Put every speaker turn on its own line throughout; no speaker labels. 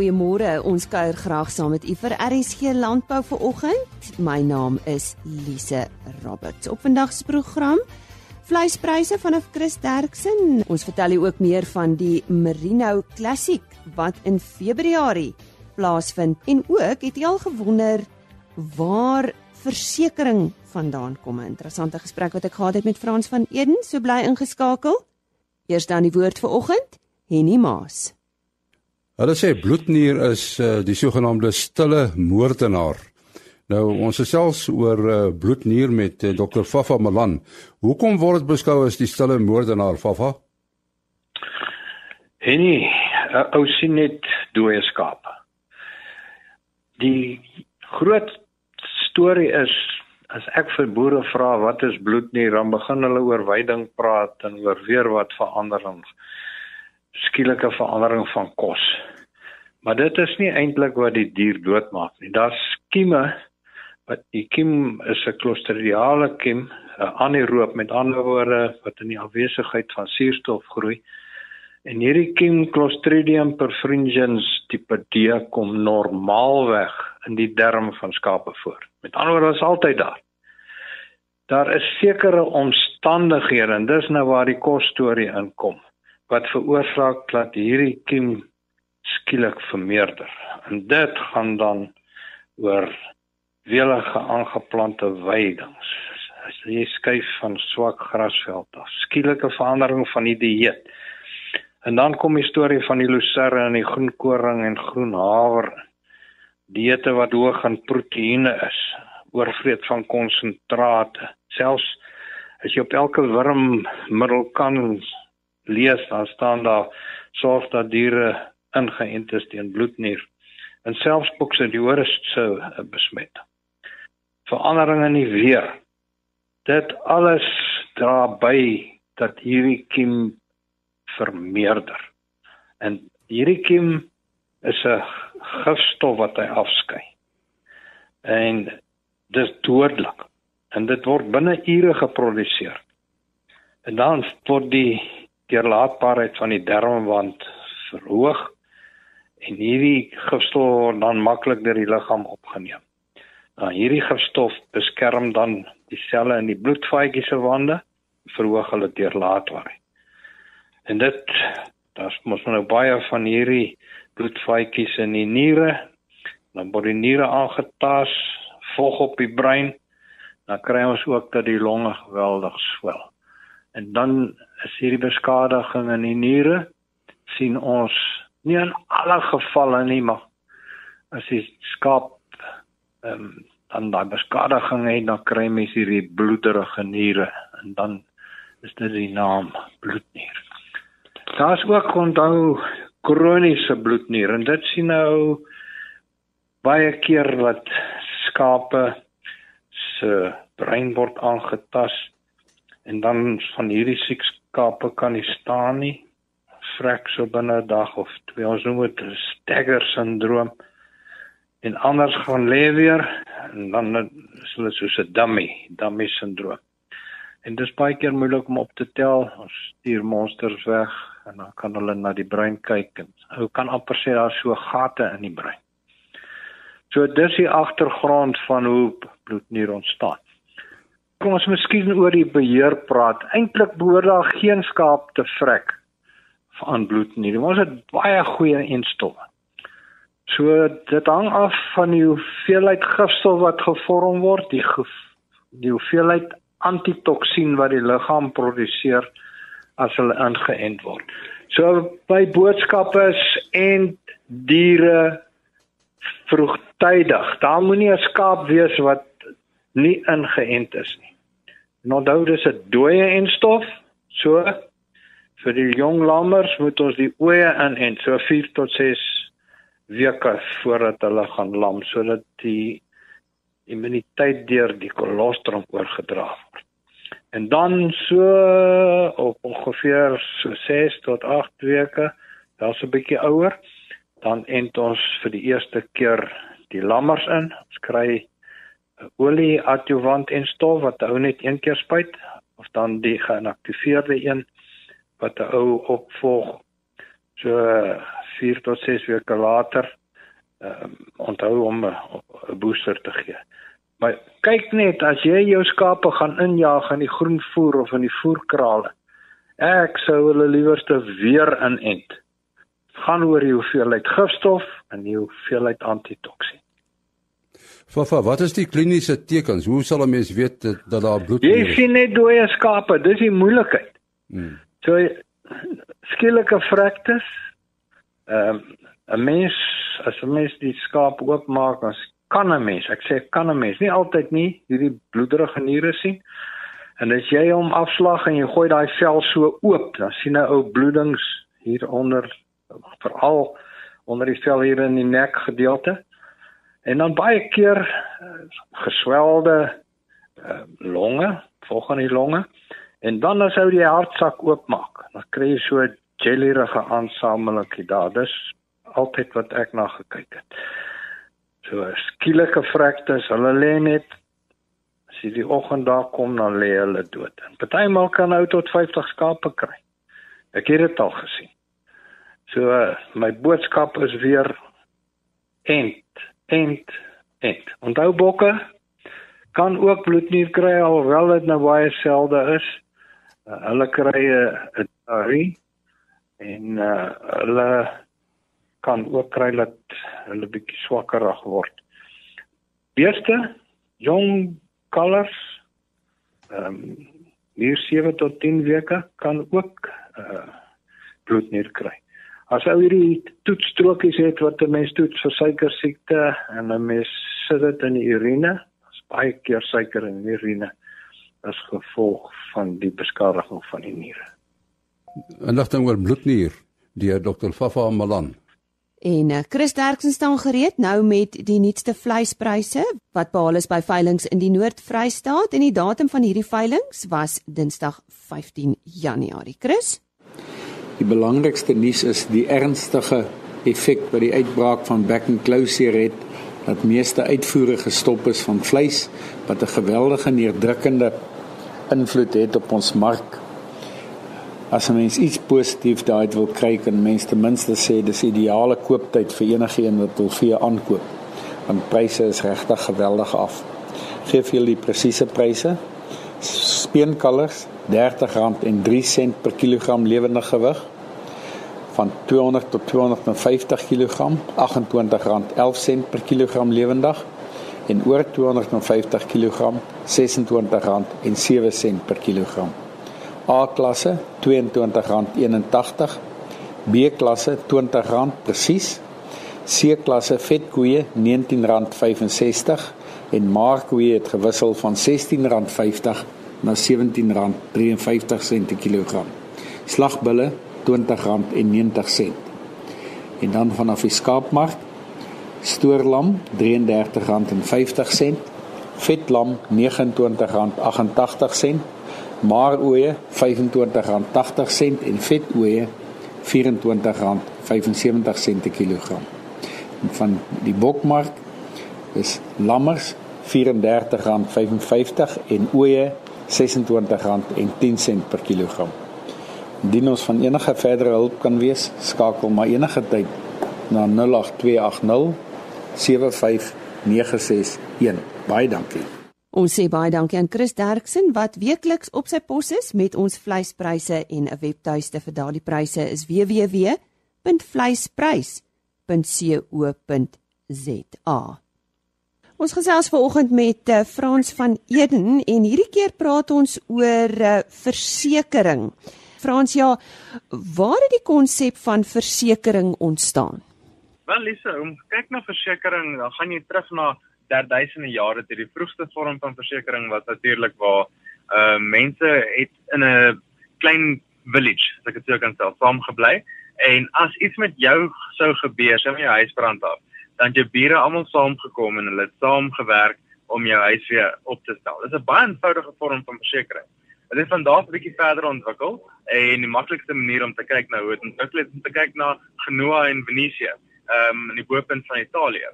goeiemôre. Ons kuier graag saam met u vir RSG Landbou vir oggend. My naam is Lise Roberts. Op vandag se program vleispryse vanaf Chris Derksen. Ons vertel u ook meer van die Merino Classic wat in Februarie plaasvind en ook het jy al gewonder waar versekerings vandaan kom 'n interessante gesprek wat ek gehad het met Frans van Eden, so bly ingeskakel. Eers dan die woord vir oggend, Henny Maas.
Hulle sê bloednier is uh, die sogenaamde stille moordenaar. Nou ons gesels oor uh, bloednier met uh, Dr. Fafa Malan. Hoekom word dit beskou as die stille moordenaar, Fafa?
Henny, uh, ou sien net dooie skape. Die groot storie is as ek vir boere vra wat is bloednier, dan begin hulle oor weiding praat en oor weer wat verandering. Skielike verandering van kos. Maar dit is nie eintlik wat die dier doodmaak nie. Daar's kieme wat die kiem is 'n klostridiale kiem, 'n anaeroop met ander woorde wat in die afwesigheid van suurstof groei. En hierdie kiem Clostridium perfringens tipe D kom normaalweg in die darm van skape voor. Met ander woorde is altyd daar. Daar is sekere omstandighede en dis nou waar die kos storie inkom wat veroorsaak dat hierdie kiem skielik vermeerder. En dit gaan dan oor welige aangeplante weidings. As jy skuif van swak grasveld af, skielike verandering van die dieet. En dan kom die storie van die lucerne en die groenkoring en groenhaver. Dieete wat hoog in proteïene is, oorvreet van konsentrate. Selfs as jy op elke wurmmiddel kan lees, dan staan daar sorg dat diere ingeënt is teen bloednier. En selfs boksediores sou besmet. Veranderinge in die weer. Dit alles dra by dat hierdie kiem vermeerder. En hierdie kiem is 'n gifstof wat hy afskei. En dis dodelik. En dit word binne ure geproduseer. En dan word die deurlaatbaarheid van die darmwand verhoog en hierdie gifstof word dan maklik deur die liggaam opgeneem. Nou hierdie gifstof beskerm dan die selle in die bloedvaatjies se wande, verhoog hulle deurlaatbaarheid. En dit daar's mos nou baie van hierdie bloedvaatjies in die niere. Dan word die niere aangetast, vog op die brein. Dan kry ons ook dat die longe geweldig swel. En dan is hierdie beskadiging in die niere sien ons nie in alle gevalle nie, maar as jy skaap ehm um, dan daai beskadiging het, dan kry mens hierdie bloederige niere en dan is dit die naam bloednier. Daar's ook onthou kroniese bloednier en dit sien nou baie keer wat skape se brein word aangetast en dan van hierdie siek skape kan nie staan nie. Vrek so binne 'n dag of twee. Ons noem dit stagger syndroom. En anders gaan lê weer en dan is hulle soos 'n dummy dummy syndroom. En dit is baie keer moeilik om op te tel. Ons stuur monsters weg en dan kan hulle na die brein kyk en ou kan amper sê daar so gate in die brein. So dis die agtergrond van hoe bloednier ontstaan. Kom ons miskien oor die beheer praat. Eintlik behoort daar geen skaap te vrek van bloednier. Ons het baie goeie instowwe. So dit hang af van die hoeveelheid gifstof wat gevorm word, die die hoeveelheid antitoksien wat die liggaam produseer as hulle ingeënt word. So by boodskappe en diere vroegtydig. Daar moenie 'n skaap wees wat nie ingeënt is nie. En onthou dis 'n dooie enstof. So vir die jong lammers moet ons die oeye inent so 4 tot 6 weke voordat hulle gaan lam sodat die immuniteit deur die kolostrum oorgedra word. En dan so op ongeveer so 6 tot 8 weke, daar's 'n bietjie ouer, dan ent ons vir die eerste keer die lammers in. Ons kry olie adjuvant en stof wat ou net een keer spuit of dan die geïnaktiveerde een wat 'n ou opvolg So 4 tot 6 weke later um, onthou om 'n booster te gee. Maar kyk net as jy jou skape gaan injaag in die groenvoer of in die voerkrale. Ek sou hulle liewerste weer inent. Gaan oor die hoeveelheid gifstof en die hoeveelheid antitoksien.
Fafa, wat is die kliniese tekens? Hoe sal 'n mens weet dat, dat daar bloed
is? Jy sien net dooie skape, dis die moeilikheid. Hmm. So skielike fraktes. Ehm um, 'n mens as 'n mens die skaap oopmaak, dan kan 'n mens, ek sê kan 'n mens, nie altyd nie, hierdie bloederige niere sien. En as jy hom afslag en jy gooi daai vel so oop, dan sien 'n ou bloedings hier onder veral onder die vel hier in die nek gedeelte. En dan baie keer uh, geswelde uh, longe, volgens die longe. En dan as jy die hartsak oopmaak, dan kry jy so 'n jellyrige aansamelingie daar. Dis altyd wat ek na gekyk het. So skielike fraktes, hulle lê net as jy die oggend daar kom dan lê hulle dood. En partymal kan ou tot 50 skape kry. Ek het dit al gesien. So my boodskap is weer end, end, end. Onthou bokke kan ook bloednier kry alhoewel dit nou baie selde is. Uh, hulle kry 'n diarree en uh, hulle kan ook kry dat hulle bietjie swakkerig word. Beeste, jong kalvers, ehm um, hier 7 tot 10 weke kan ook uh bloednier kry. As ou hierdie toetstrokies het wat 'n mens toets vir suiker siekte en 'n mens sit dit in die urine, daar's baie keer suiker in die urine as gevolg van die beskadiging van die niere.
Inligting oor bloednier deur Dr. Fafa Malan.
En uh, Chris Derksen staan gereed nou met die nuutste vleispryse wat behaal is by veilinge in die Noord-Vrystaat en die datum van hierdie veilinge was Dinsdag 15 Januarie. Chris?
Die belangrikste nuus is die ernstige effek wat die uitbraak van back and closure het dat meeste uitvoere gestop is van vleis wat 'n geweldige neerdrukkende invloed het op ons mark as 'n mens iets positief daaruit wil kry, kan mens ten minste sê dis ideale kooptyd vir enigiemand wat wil vee aankoop. Want pryse is regtig geweldig af. Geef julle die presiese pryse. Speenkalvers R30.03 per kilogram lewende gewig van 200 tot 250 kg R28.11 per kilogram lewendig en oor 250 kg R26.07 per kilogram. A klasse R22.81, B klasse R20 presies, C klasse vetkoeie R19.65 en maarkoeie het gewissel van R16.50 na R17.53 per kilogram. Slagbulle R20.90. En dan vanaf die skaapmark stoorlam R33.50, vetlam R29.88 maaroeie R25.80 en vetoeie R24.75 per kilogram. Van die bokmark is lammers R34.55 en ooe R26.10 per kilogram. Indien ons van enige verdere hulp kan wees, skakel maar enige tyd na 08280 75961. Baie dankie.
Ons sê baie dankie aan Chris Derksen wat weekliks op sy pos is met ons vleispryse en 'n webtuiste vir daardie pryse is www.vleisprys.co.za. Ons gesels vanoggend met uh, Frans van Eden en hierdie keer praat ons oor uh, versekerings. Frans, ja, waar het die konsep van versekerings ontstaan?
Wel, Lisa, om kyk na versekerings, dan gaan jy terug na der duisende jare te die vroegste vorm van versekerings was natuurlik waar uh mense het in 'n klein village, as ek dit sou kan sê, saam gebly en as iets met jou sou gebeur, sou jy huis brand af, dan jy bure almal saamgekom en hulle het saam gewerk om jou huis weer op te stel. Dis 'n baie eenvoudige vorm van versekerings. Dit het van daar 'n bietjie verder ontwikkel en die maklikste manier om te kyk na hoe dit ontwikkel het om te kyk na Genoa en Venesië, ehm um, in die boepunt van Italië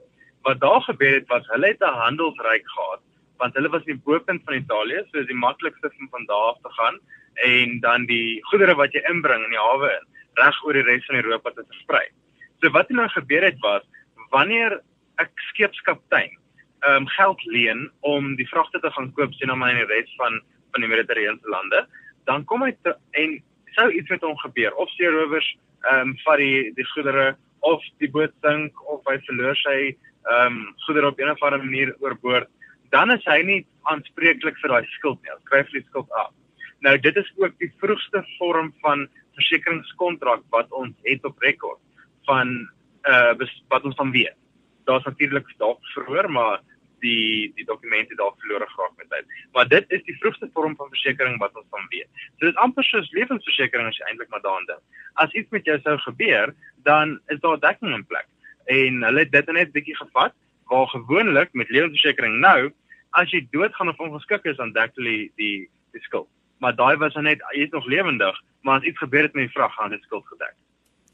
wat daar gebeur het was hulle het 'n handelsryk gehad want hulle was in die boepunt van Italië so dis die maklikste om van daar af te gaan en dan die goedere wat jy inbring in die hawe in reg oor die res van Europa te versprei. So wat nou gebeur het was wanneer 'n skeepskaptein ehm um, geld leen om die vragte te gaan koop sien nou maar in die res van van die Mediterrane lande, dan kom hy te, en sou iets met hom gebeur of seerowers ehm um, vat die die goedere of die boot sink of hy verloor sy ehm um, goedere op 'n of ander manier oorboord, dan is hy nie aanspreeklik vir daai skuld nie. Hy skryf die skuld af. Nou dit is ook die vroegste vorm van versekeringskontrak wat ons het op rekord van uh wat ons van weet. Daar's natuurlik dalk verhoor, maar die die dokumente daar verlore geraak met tyd. Maar dit is die vroegste vorm van versekerings wat ons van weet. So dit is amper soos lewensversekering as jy eintlik maar daaraan dink. As iets met jou sou gebeur, dan is daar dekking in plek. En hulle het dit net bietjie gevat waar gewoonlik met lewensversekering nou as jy doodgaan of ongeskik is dan dek hulle die die, die skuld. Maar daai was net jy is nog lewendig, maar as iets gebeur het met die vrag gaan dit skuld gedek.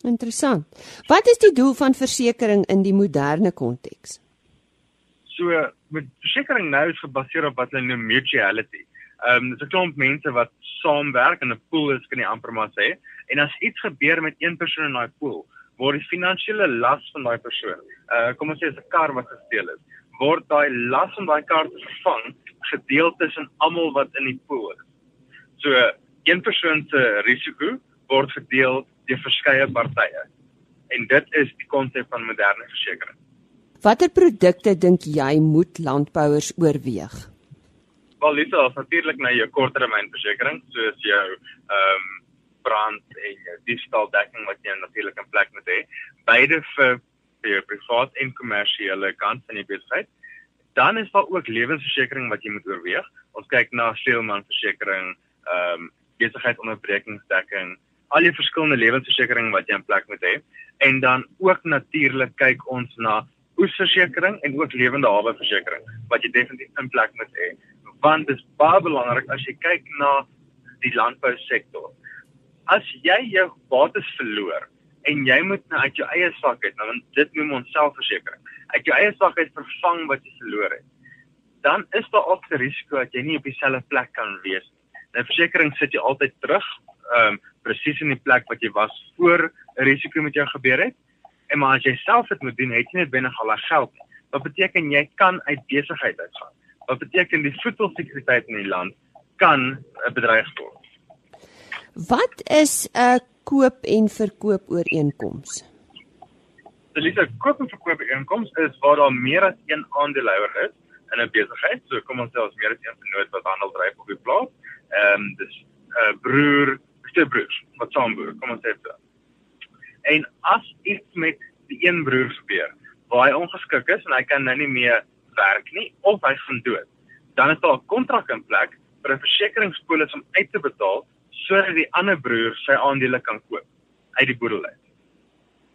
Interessant. Wat is die doel van versekerings in die moderne konteks?
So met versekerings nou is gebaseer op wat hulle noem mutuality. Ehm um, dis 'n klomp mense wat saamwerk in 'n pool is kan jy amper maar sê. En as iets gebeur met een persoon in daai pool, word die finansiële las van daai persoon, uh kom ons sê as 'n kar wat gesteel is, word daai las van daai kar vervang gedeel tussen almal wat in die pool is. So een persoon se risiko word verdeel deur verskeie partye. En dit is die konsep van moderne versekerings.
Watter produkte dink jy moet landbouers oorweeg?
Wel, dit is natuurlik na jou korttermynversekering, soos jou ehm um, brand en jou diefstaldekking wat jy natuurlik in plek moet hê. Beide vir vir jou privaat en kommersiële kant van die besigheid. Dan is daar ook lewensversekering wat jy moet oorweeg. Ons kyk na sleelmanversekering, ehm um, besigheidsonderbrekingsdekking, al die verskillende lewensversekering wat jy in plek moet hê. En dan ook natuurlik kyk ons na oesversekering en ook lewende hawe versekering wat jy definitief in plek moet hê. Want dit is baie belangrik as jy kyk na die landbousektor. As jy jou bates verloor en jy moet nou uit jou eie sak uit nou dit noem ons selfversekering uit jou eie sak uit vervang wat jy verloor het dan is daar ook 'n risiko dat jy nie op dieselfde plek kan wees nie. Nou versekerings sit jy altyd terug ehm um, presies in die plek wat jy was voor 'n risiko met jou gebeur het En maar as jy self dit moet doen, het jy net binne al daai geld. Wat beteken jy kan uit besigheid uitgaan? Wat beteken die voedselsekuriteit in die land kan 'n bedreig word?
Wat is 'n koop en verkoop ooreenkoms?
Dit is 'n koop en verkoop ooreenkoms is waar daar meer as een aandeelhouer is in 'n besigheid. So kom ons sê ons meer as een vennoot wat handel dryf op die plaas. Ehm um, dis 'n uh, broer, twee broers wat saam boer. Kom ons sê dit. En as iets met die een broer gebeur waar hy ongeskik is en hy kan nou nie meer werk nie of hy gaan dood, dan is daar 'n kontrak in plek vir 'n versekeringspolis om uit te betaal sodat die ander broer sy aandele kan koop uit die boedel uit.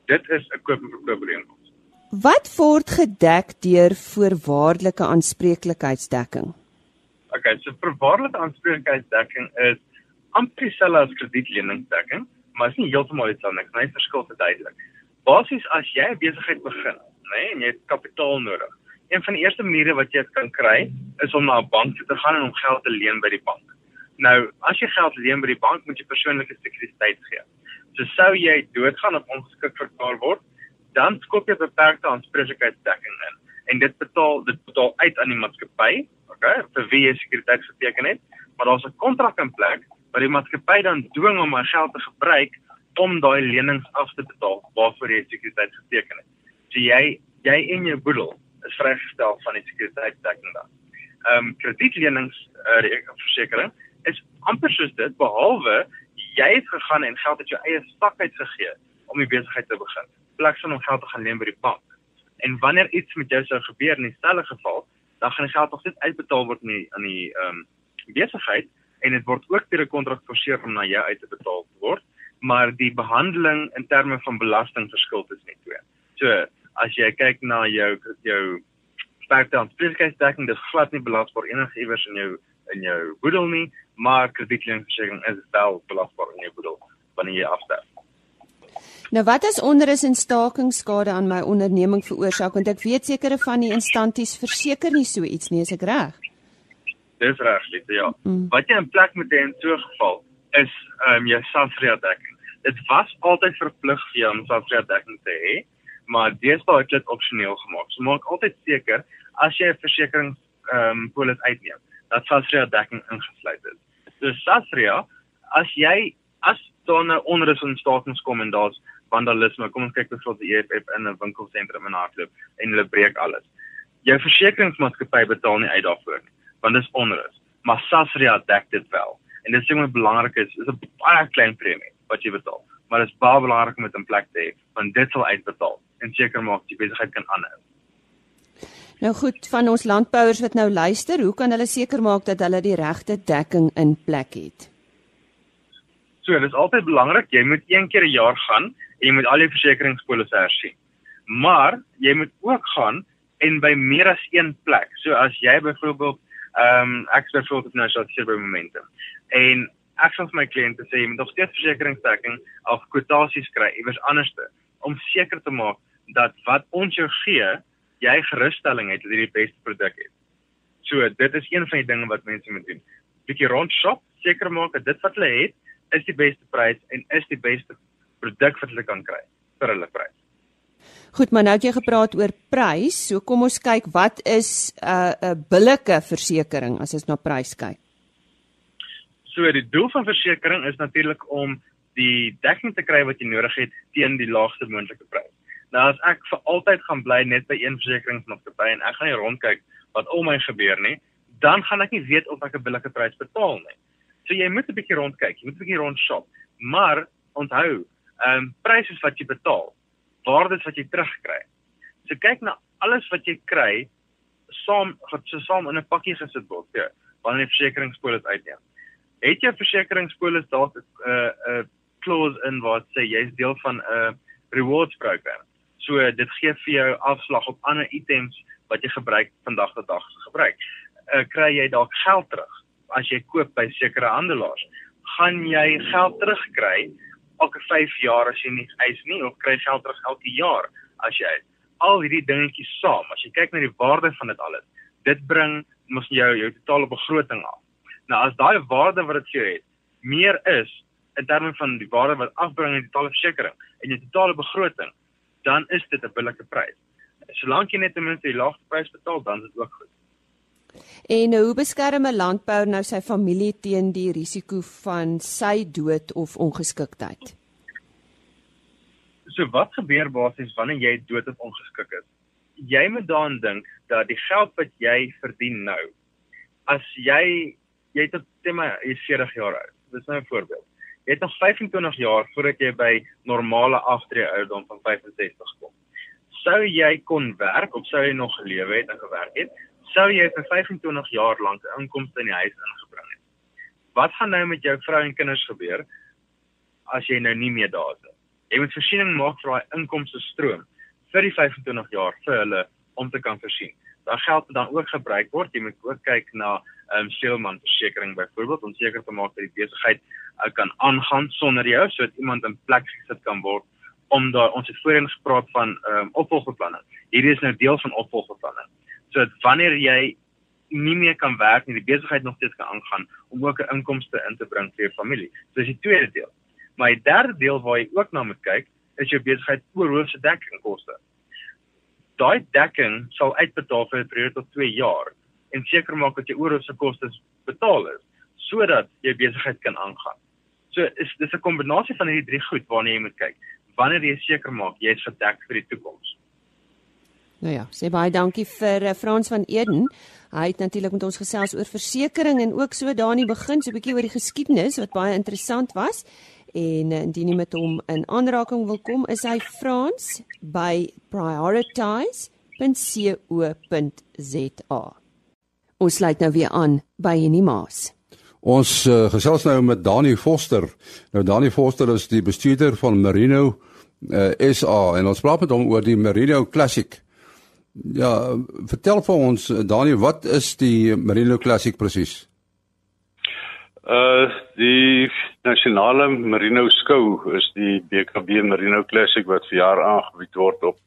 Dit is 'n koop en verkoop ooreenkoms.
Wat word gedek deur voorwaardelike aanspreeklikheidsdekking?
Okay, so voorwaardelike aanspreeklikheidsdekking is amper dieselfde as kredietleningsdekking maar is nie heeltemal iets anders. Hy verskil verduidelik. Basies as jy 'n besigheid begin, nê, nee, en jy het kapitaal nodig. Een van die eerste maniere wat jy dit kan kry, is om na 'n bank te gaan en om geld te leen by die bank. Nou, as jy geld leen by die bank, moet jy persoonlike sekuriteit gee. So sou jy doodgaan of ongeskik verklaar word, dan skop jy beperkte aanspreeklikheidsdekking in en dit betaal dit betaal uit aan die maatskappy, okay, vir wie jy sekuriteit geteken het, maar daar's 'n kontrak in plek wat die maatskappy dan dwing om my geld te gebruik om daai lenings af te betaal waarvoor jy sekuriteit geteken het. So jy jy en jou boedel is vrygestel van die sekuriteitsdekking dan. Ehm um, kredietlenings uh, versekering is amper soos dit behalwe jy het gegaan en geld uit jou eie sak uit gegee om die besigheid te begin. Plek van om geld te gaan leen by die bank. En wanneer iets met jou sou gebeur in dieselfde geval, dan gaan die geld nog steeds uitbetaal word aan die aan die ehm um, besigheid en dit word ook deur 'n kontrak forceer om na jou uit te betaal te word, maar die behandeling in terme van belasting verskil tussen die twee. So, as jy kyk na jou jou spekte aanspreeklikheidsdekking, dis glad nie belasbaar enige iewers in jou in jou boedel nie, maar kredietleningsversekering is wel belasbaar in jou boedel wanneer jy afstel.
Nou wat as onderus en stakingsskade aan my onderneming veroorsaak want ek weet sekere van die instansies verseker nie so iets nie, is ek reg?
Dis reg, Lise, ja. Mm. Wat jy in plek moet hê in so 'n geval is ehm um, jou SASRIA dekking. Dit was altyd verplig vir jou om SASRIA dekking te hê, maar deesdae het dit opsioneel gemaak. So maak altyd seker as jy 'n versekerings ehm um, polis uitneem, dat SASRIA dekking ingesluit is. So SASRIA, as jy as daar 'n onrus ontstaan kom en daar's vandalisme, kom ons kyk byvoorbeeld die EFF in 'n winkelsentrum in Hartbeespoort en hulle breek alles. Jou versekeringsmaatskappy betaal nie uit daarvoor nie, want dit is onrus. Maar SASRIA dek dit wel. En dit is baie belangrik is, is 'n baie klein premie wat jy betaal. Maar dit is baie belangrik om dit in plek te hê, want dit sal uitbetaal en seker maak die besigheid kan aanhou.
Nou goed, van ons landbouers wat nou luister, hoe kan hulle seker maak dat hulle die regte dekking in plek het?
So, dit is altyd belangrik, jy moet een keer 'n jaar gaan en jy moet al jou versekeringspolisse hersien. Maar jy moet ook gaan en by meer as een plek. So as jy byvoorbeeld ehm um, ek sê vir nou so hier by momentum. En ek sê vir my kliënte sê jy moet nog steeds versekeringsdekking of kwotasies kry iewers anderste om seker te maak dat wat ons jou gee, jy gerusstelling het dat jy die beste produk het. So dit is een van die dinge wat mense moet doen. Bietjie rond shop, seker maak dat dit wat hulle het is die beste prys en is die beste produk wat hulle kan kry vir hulle prys.
Goed, maar nou het jy gepraat oor prys, so kom ons kyk wat is 'n uh, 'n billike versekering as ons na prys kyk.
So die doel van versekerings is natuurlik om die dekking te kry wat jy nodig het teen die laagste moontlike prys. Nou as ek vir altyd gaan bly net by een versekeringsmaatskappy en ek gaan nie rondkyk wat om my gebeur nie, dan gaan ek nie weet of ek 'n billike prys betaal nie. So jy moet 'n bietjie rondkyk, jy moet 'n bietjie rond shop. Maar onthou, ehm um, pryse wat jy betaal, waardes wat jy terugkry. So kyk na alles wat jy kry saam wat so saam in 'n pakkie gesit word, ja, wanneer jy versekeringspolis uitneem. Het jy versekeringspolis dalk 'n uh, 'n uh, clause in wat sê jy's deel van 'n uh, rewards program. So dit gee vir jou afslag op ander items wat jy gebruik vandag tot dag gebruik. Uh, kry jy dalk geld terug as jy koop by sekere handelaars, gaan jy geld terugkry elke 5 jaar as jy nie eis nie of kry geld terug elke jaar as jy al hierdie dingetjies saam, as jy kyk na die waarde van dit alles, dit bring mos jou jou totale begroting af. Nou as daai waarde wat dit jou het meer is in terme van die waarde wat afbring in die totale versekerings en jou totale begroting, dan is dit 'n billike prys. Solank jy net ten minste die laagste prys betaal, dan is dit ook goed.
En hoe beskerm 'n landbouer nou sy familie teen die risiko van sy dood of ongeskiktheid?
So wat gebeur basies wanneer jy dood of ongeskik is? Jy moet daaraan dink dat die geld wat jy verdien nou, as jy jy het net maar jy is 40 jaar oud. Dis nou 'n voorbeeld. Jy het nog 25 jaar voordat jy by normale aftree ouderdom van 65 kom. Sou jy kon werk of sou jy nog gelewe het en gewerk het, sou jy vir 25 jaar lank 'n inkomste in die huis ingebring het. Wat gaan nou met jou vrou en kinders gebeur as jy nou nie meer daar is nie? Jy moet voorsiening maak vir daai inkomste stroom vir die 25 jaar vir hulle om te kan voorsien. Daar geld dan ook gebruik word. Jy moet ook kyk na ehm um, seelman versekerings byvoorbeeld om seker te maak dat die besigheid uh, kan aangaan sonder jou sodat iemand in plek gesit kan word om daar ons het voorheen gespreek van ehm um, opvolgbeplanning. Hierdie is nou deel van opvolgbeplanning sodat wanneer jy nie meer kan werk nie, die besigheid nog steeds kan aangaan om ook 'n inkomste in te bring vir jou familie. So dis die tweede deel. Maar die derde deel waar jy ook na moet kyk, is jou besigheid oorhoofse dekkingkoste. Daai dekking sal uitbetaal vir 'n periode tot 2 jaar en seker maak dat jou oorhoofse kostes betaal is sodat jou besigheid kan aangaan. So is dis 'n kombinasie van hierdie drie goed waarna jy moet kyk. Wanneer jy seker maak jy is gedek vir die toekoms.
Nou ja, sê baie dankie vir uh, Frans van Eden. Hy het natuurlik met ons gesels oor versekerings en ook so daar in die begin so 'n bietjie oor die geskiedenis wat baie interessant was. En uh, indien jy met hom in aanraking wil kom, is hy Frans by prioritize.co.za. Ons sluit nou weer aan by Henny Maas.
Ons uh, gesels nou met Dani Foster. Nou Dani Foster is die bestuurder van Merino uh, SA en ons praat met hom oor die Merino Classic. Ja, vertel vir ons Daniel, wat is die Merino Classic presies?
Uh die nasionale Merino skou is die BKB Merino Classic wat verjaar aangebied word op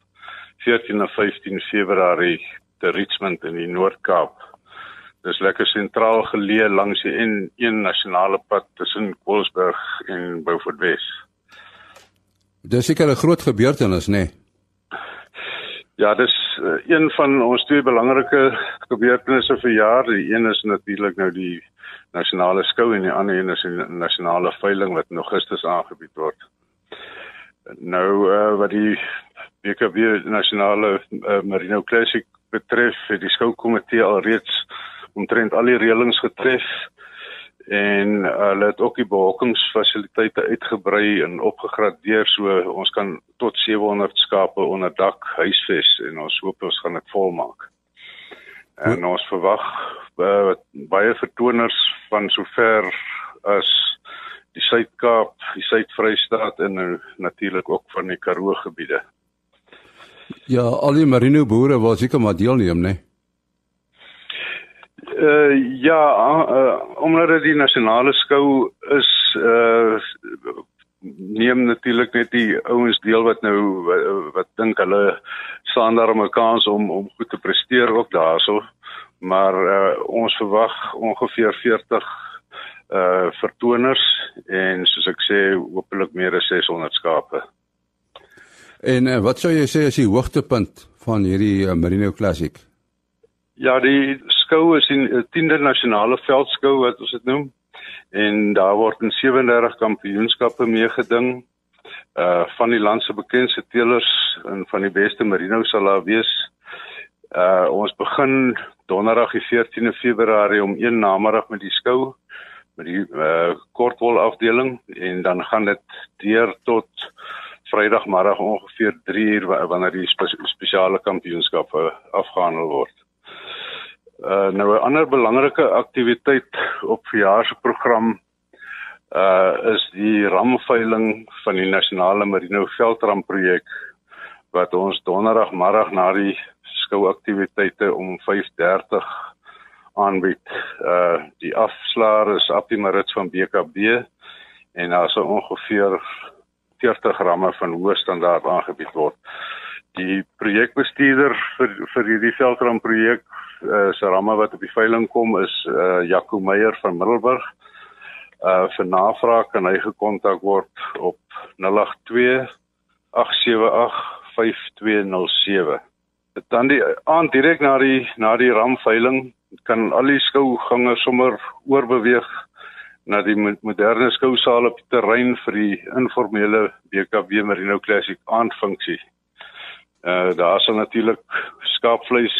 14 en 15 Februarie te Richmond in die Noord-Kaap. Dis lekker sentraal geleë langs die N1 nasionale pad tussen Kolsberg en Beaufort Wes.
Dis seker 'n groot gebeurtenis, nê? Nee?
Ja, dis uh, een van ons twee belangrike gebeurtenisse vir jaar. Die een is natuurlik nou die nasionale skou en die ander een is die nasionale veiling wat in Augustus aangebied word. Nou uh, wat die BKB nasionale uh, Merino Classic betref, het die skoukomitee alreeds omtrent al die reëlings getref en hulle het ook die behokingsfasiliteite uitgebrei en opgegradeer so ons kan tot 700 skape onder dak huisves en ons hoop ons gaan dit volmaak. En ons verwag uh, baie vertoners van sover as die Suid-Kaap, die Suid-Vrystaat en nou natuurlik ook van die Karoo gebiede.
Ja, al die merino boere wil seker maar deelneem, né? Nee?
Uh ja, uh, omdat dit die nasionale skou is, uh neem natuurlik net die ouens deel wat nou wat, wat dink hulle staan daar 'n kans om om goed te presteer ook daarso. Maar uh ons verwag ongeveer 40 uh vertoners en soos ek sê, hopelik meer as 600 skape.
En uh, wat sou jy sê is die hoogtepunt van hierdie uh, Merino Classic?
Ja, die skou is die 10de nasionale veldskou wat ons dit noem. En daar word in 37 kampioenskappe meegeding. Uh van die land se bekendste teelers en van die beste merino sal daar wees. Uh ons begin donderdag die 14de Februarie om 1 namiddag met die skou met die uh kortwol afdeling en dan gaan dit deur tot Vrydagmiddag ongeveer 3 uur wanneer die spe spesiale kampioenskappe afgehandel word. Uh nou 'n ander belangrike aktiwiteit op verjaar se program uh is die ramveiling van die nasionale Merino veldram projek wat ons donderdagmiddag na die skouaktiwiteite om 5:30 aanbied. Uh die afslaer is Appie Marits van BKB en daar is ongeveer 40 ramme van hoë standaard aangebied word. Die projekbestuurder vir vir hierdie veldram projek uh, se ramme wat op die veiling kom is uh, Jaco Meyer van Middelburg. Uh vir navraag kan hy gekontak word op 082 878 5207. Dan die aand direk na die na die ramveiling kan al die skougangers sommer oorbeweeg na die moderne skousaal op die terrein vir die informele BKB Merino Classic aandfunksie. Uh daar sal natuurlik skaapvleis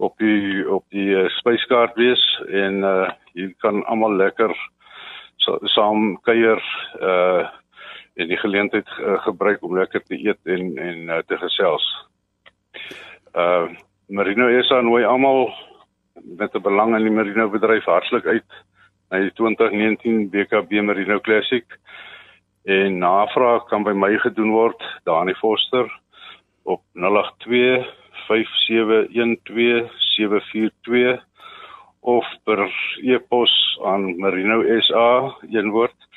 op die op die uh, spyskaart wees en uh hier kan almal lekker so, saam kuier uh en die geleentheid uh, gebruik om lekker te eet en en uh, te gesels. Uh Merino SA nooi almal met 'n belang in die merino bedryf hartlik uit na die 2019 BKB Merino Classic en navraag kan by my gedoen word Dani Forster op 082 5712 742 of per e-pos aan Merino SA een woord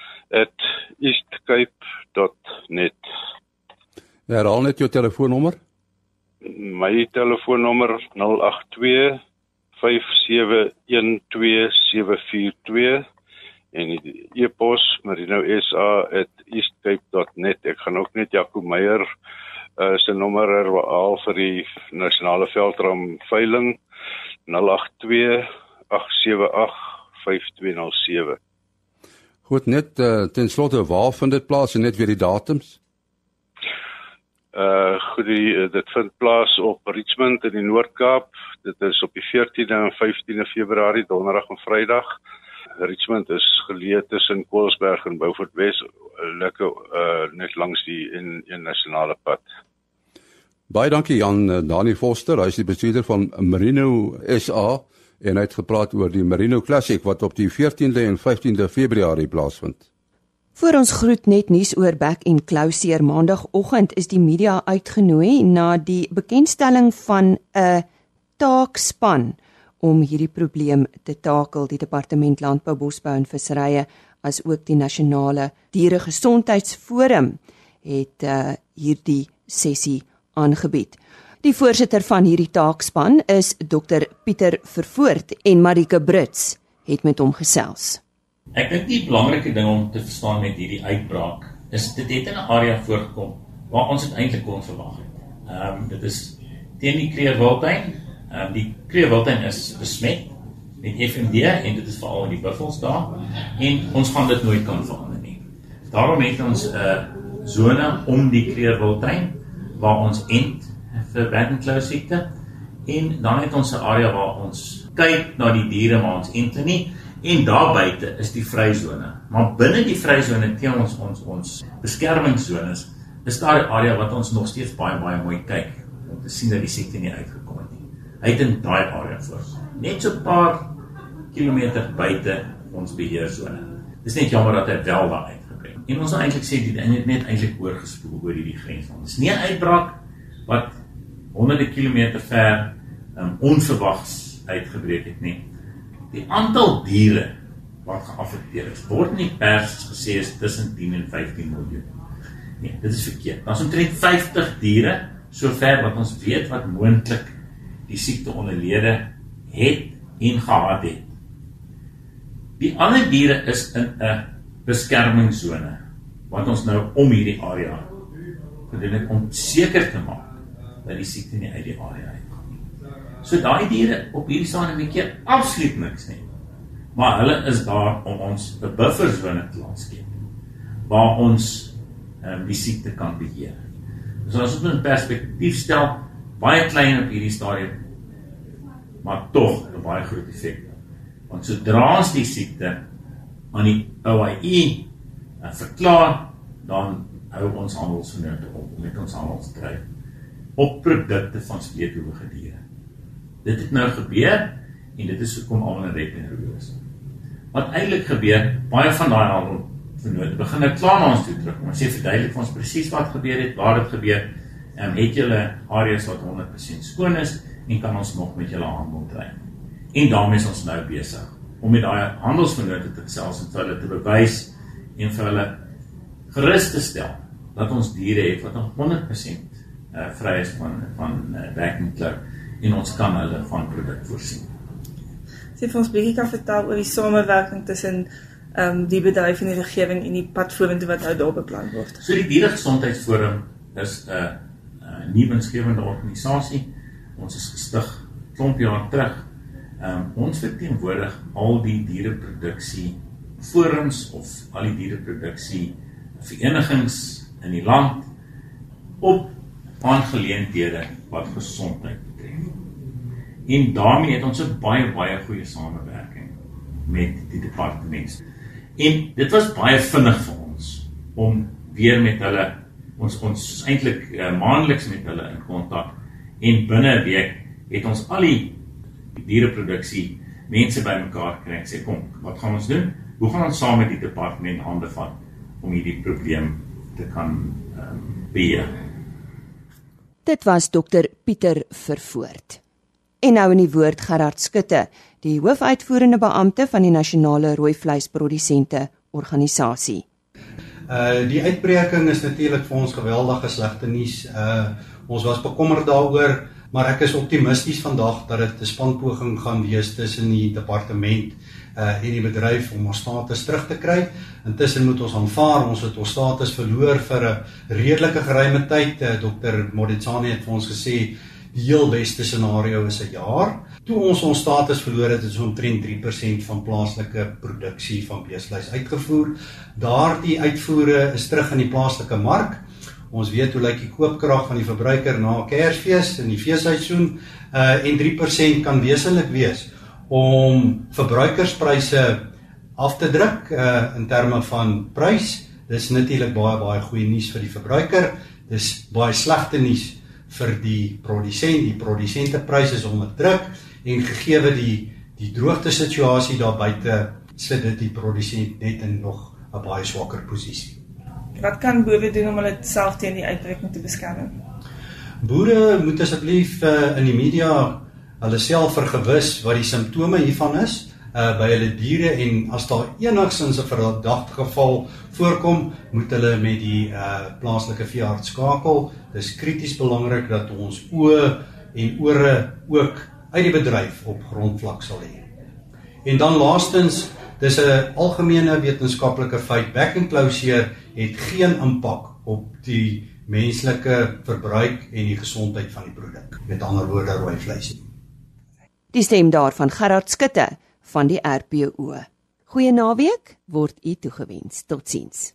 @eastcape.net.
Herhaal net jou telefoonnommer.
My telefoonnommer 082 0765712742 en die e-pos marino.sa@eastcape.net. Ek gaan ook net Jaco Meyer uh, se nommer herhaal vir die nasionale veldram veiling 0828785207.
Goed net uh, ten slotte waar vind dit plaas en net weer die datums?
Uh goed die, uh, dit vind plaas op Richmond in die Noord-Kaap. Dit is op die 14de en 15de Februarie, donderdag en Vrydag. Richmond is geleë tussen Koelsberg en Beaufort Wes, lekker uh net langs die in in nasionale pad.
Baie dankie Jan uh, Dani Foster, hy is die bestuurder van Merino SA en hy het gepraat oor die Merino Classic wat op die 14de en 15de Februarie plaasvind.
Voor ons groet net nuus oor Back and Closer maandagooggend is die media uitgenooi na die bekendstelling van 'n taakspan om hierdie probleem te takel die departement landbou bosbou en visserye as ook die nasionale dieregesondheidsforum het uh, hierdie sessie aangebied. Die voorsitter van hierdie taakspan is Dr Pieter Vervoort en Marike Brits het met hom gesels.
Ek dink die belangrike ding om te verstaan met hierdie uitbraak is dit het in 'n area voorgekom waar ons dit eintlik kon verwag het. Ehm um, dit is teen die Kreerwiltuin. Ehm um, die Kreerwiltuin is besmet met FMD en dit is veral in die buffels daar en ons gaan dit nooit kan verander nie. Daarom het ons 'n uh, sone om die Kreerwiltuin waar ons ent vir Battenklou siekte en dan het ons 'n area waar ons kyk na die diere waar ons ent nie en daar buite is die vryzone. Maar binne die vryzone teen ons ons ons beskermingszones is daar 'n area wat ons nog steeds baie baie mooi kyk om te sien dat die siekte nie nie. Hy het in daai area voor. Net so 'n paar kilometer buite ons beheersone. Dis net jammer dat hy wel daar uitgebring. En ons eintlik sê dit het net eintlik oorgespoel oor hierdie grens. Dit is nie 'n uitbraak wat honderde kilometer ver um, onverwags uitgebreek het nie. Die aantal diere wat geaffekteer is, word nie pers gesê is tussen 10 en 15 miljoen. Nee, dit is verkeerd. Ons omtrent 50 diere sover wat ons weet wat moontlik die siekte onderlede het en gehad het. Die ander diere is in 'n beskermingszone wat ons nou om hierdie area gedoen het om seker te maak dat die siekte nie uit die area uitgaan nie. So daai diere op hierdie staan 'n keer absoluut niks nie. Maar hulle is daar om ons 'n bufferzone te laat skep waar ons um, die siekte kan beheer. So as ons dit in perspektief stel, baie klein op hierdie stadium, maar tog 'n baie groot effek. Want sodra ons die siekte aan die OIE uh, verklaar, dan hou ons handelsvennote op met ons handelsdryf op produkte van spleethoewige diere. Dit het nou gebeur en dit is hoekom almal in red en roer is. Wat eintlik gebeur, baie van daai handel vernoot begin nou klaar na ons toe terug. Ons sê verduidelik vir ons presies wat gebeur het, waar dit gebeur. Ehm um, het julle areas wat 100% skoon is en kan ons nog met julle handel dryf. En daarmee is ons nou besig om met daai handelsvennote te selfs en vir hulle te bewys en vir hulle gerus te stel dat ons diere het wat 100% uh, vry is van van uh, vacuum club en ons kan hulle van produk voorsien.
Sê vir ons bietjie kan vertel oor die samewerking tussen ehm um, die bedryf en die regering en die pad vorentoe wat nou daar beplan word.
So die dieregesondheidsforum is 'n uh, 'n nuwe winsgewende organisasie. Ons is gestig klomp jaar terug. Ehm um, ons verteenwoordig al die diereproduksie forums of al die diereproduksie verenigings in die land op aangeleenthede wat gesondheid betref. En daarmee het ons 'n baie baie goeie samewerking met die departement. En dit was baie vinnig vir ons om weer met hulle ons ons eintlik uh, maandeliks met hulle in kontak en binne 'n week het ons al die diereproduksie mense bymekaar gekry en sê kom, wat gaan ons doen? Hoe gaan ons saam met die departement hande vat om hierdie probleem te kan um, beheer?
Dit was dokter Pieter Vervoort. En nou in die woord Gerard Skutte, die hoofuitvoerende beampte van die nasionale rooi vleisprodusente organisasie.
Uh die uitbreking is natuurlik vir ons geweldige slegte nuus. Uh ons was bekommerd daaroor, maar ek is optimisties vandag dat dit 'n spanpoging gaan wees tussen die departement uh en die bedryf om ons status terug te kry. Intussen moet ons aanvaar ons het ons status verloor vir 'n redelike geruime tyd. Uh, Dr Moditsani het vir ons gesê die heel beste scenario is 'n jaar. Toe ons ons status verloor het, is omtrent 3% van plaaslike produksie van beesvleis uitgevoer. Daardie uitvoere is terug in die plaaslike mark. Ons weet hoe lyk die koopkrag van die verbruiker na Kersfees in die feesseisoen uh en 3% kan wesentlik wees om verbruikerspryse af te druk uh in terme van prys. Dis natuurlik baie baie goeie nuus vir die verbruiker. Dis baie slegte nuus vir die produsent. Die produsentepryse is onder druk en gegeewe die die droogte situasie daar buite sit dit die produsent net in nog 'n baie swakker posisie.
Wat kan boere doen om hulle self teen die uitbreking te beskerm?
Boere moet asseblief uh, in die media hulle self vergewis wat die simptome hiervan is uh by hulle diere en as daar enigsins 'n verdagte geval voorkom, moet hulle met die uh plaaslike veearts skakel. Dis krities belangrik dat ons oë en ore ook uit die bedryf op grondvlak sal hê. En dan laastens Dis 'n algemene wetenskaplike feit. Back and closure het geen impak op die menslike verbruik en die gesondheid van die produk. Met ander woorde, rooi vleis.
Die stem daarvan Gerard Skutte van die RPO. Goeie naweek word u toegewens. Totsiens.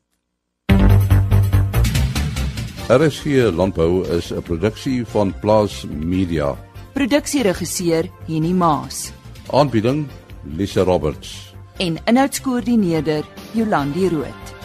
RSG Landbou is 'n produksie van Plaas Media.
Produksieregisseur Henny Maas
Aanbieding Lisa Roberts.
en inhoudskoördineerder Jolandi Root.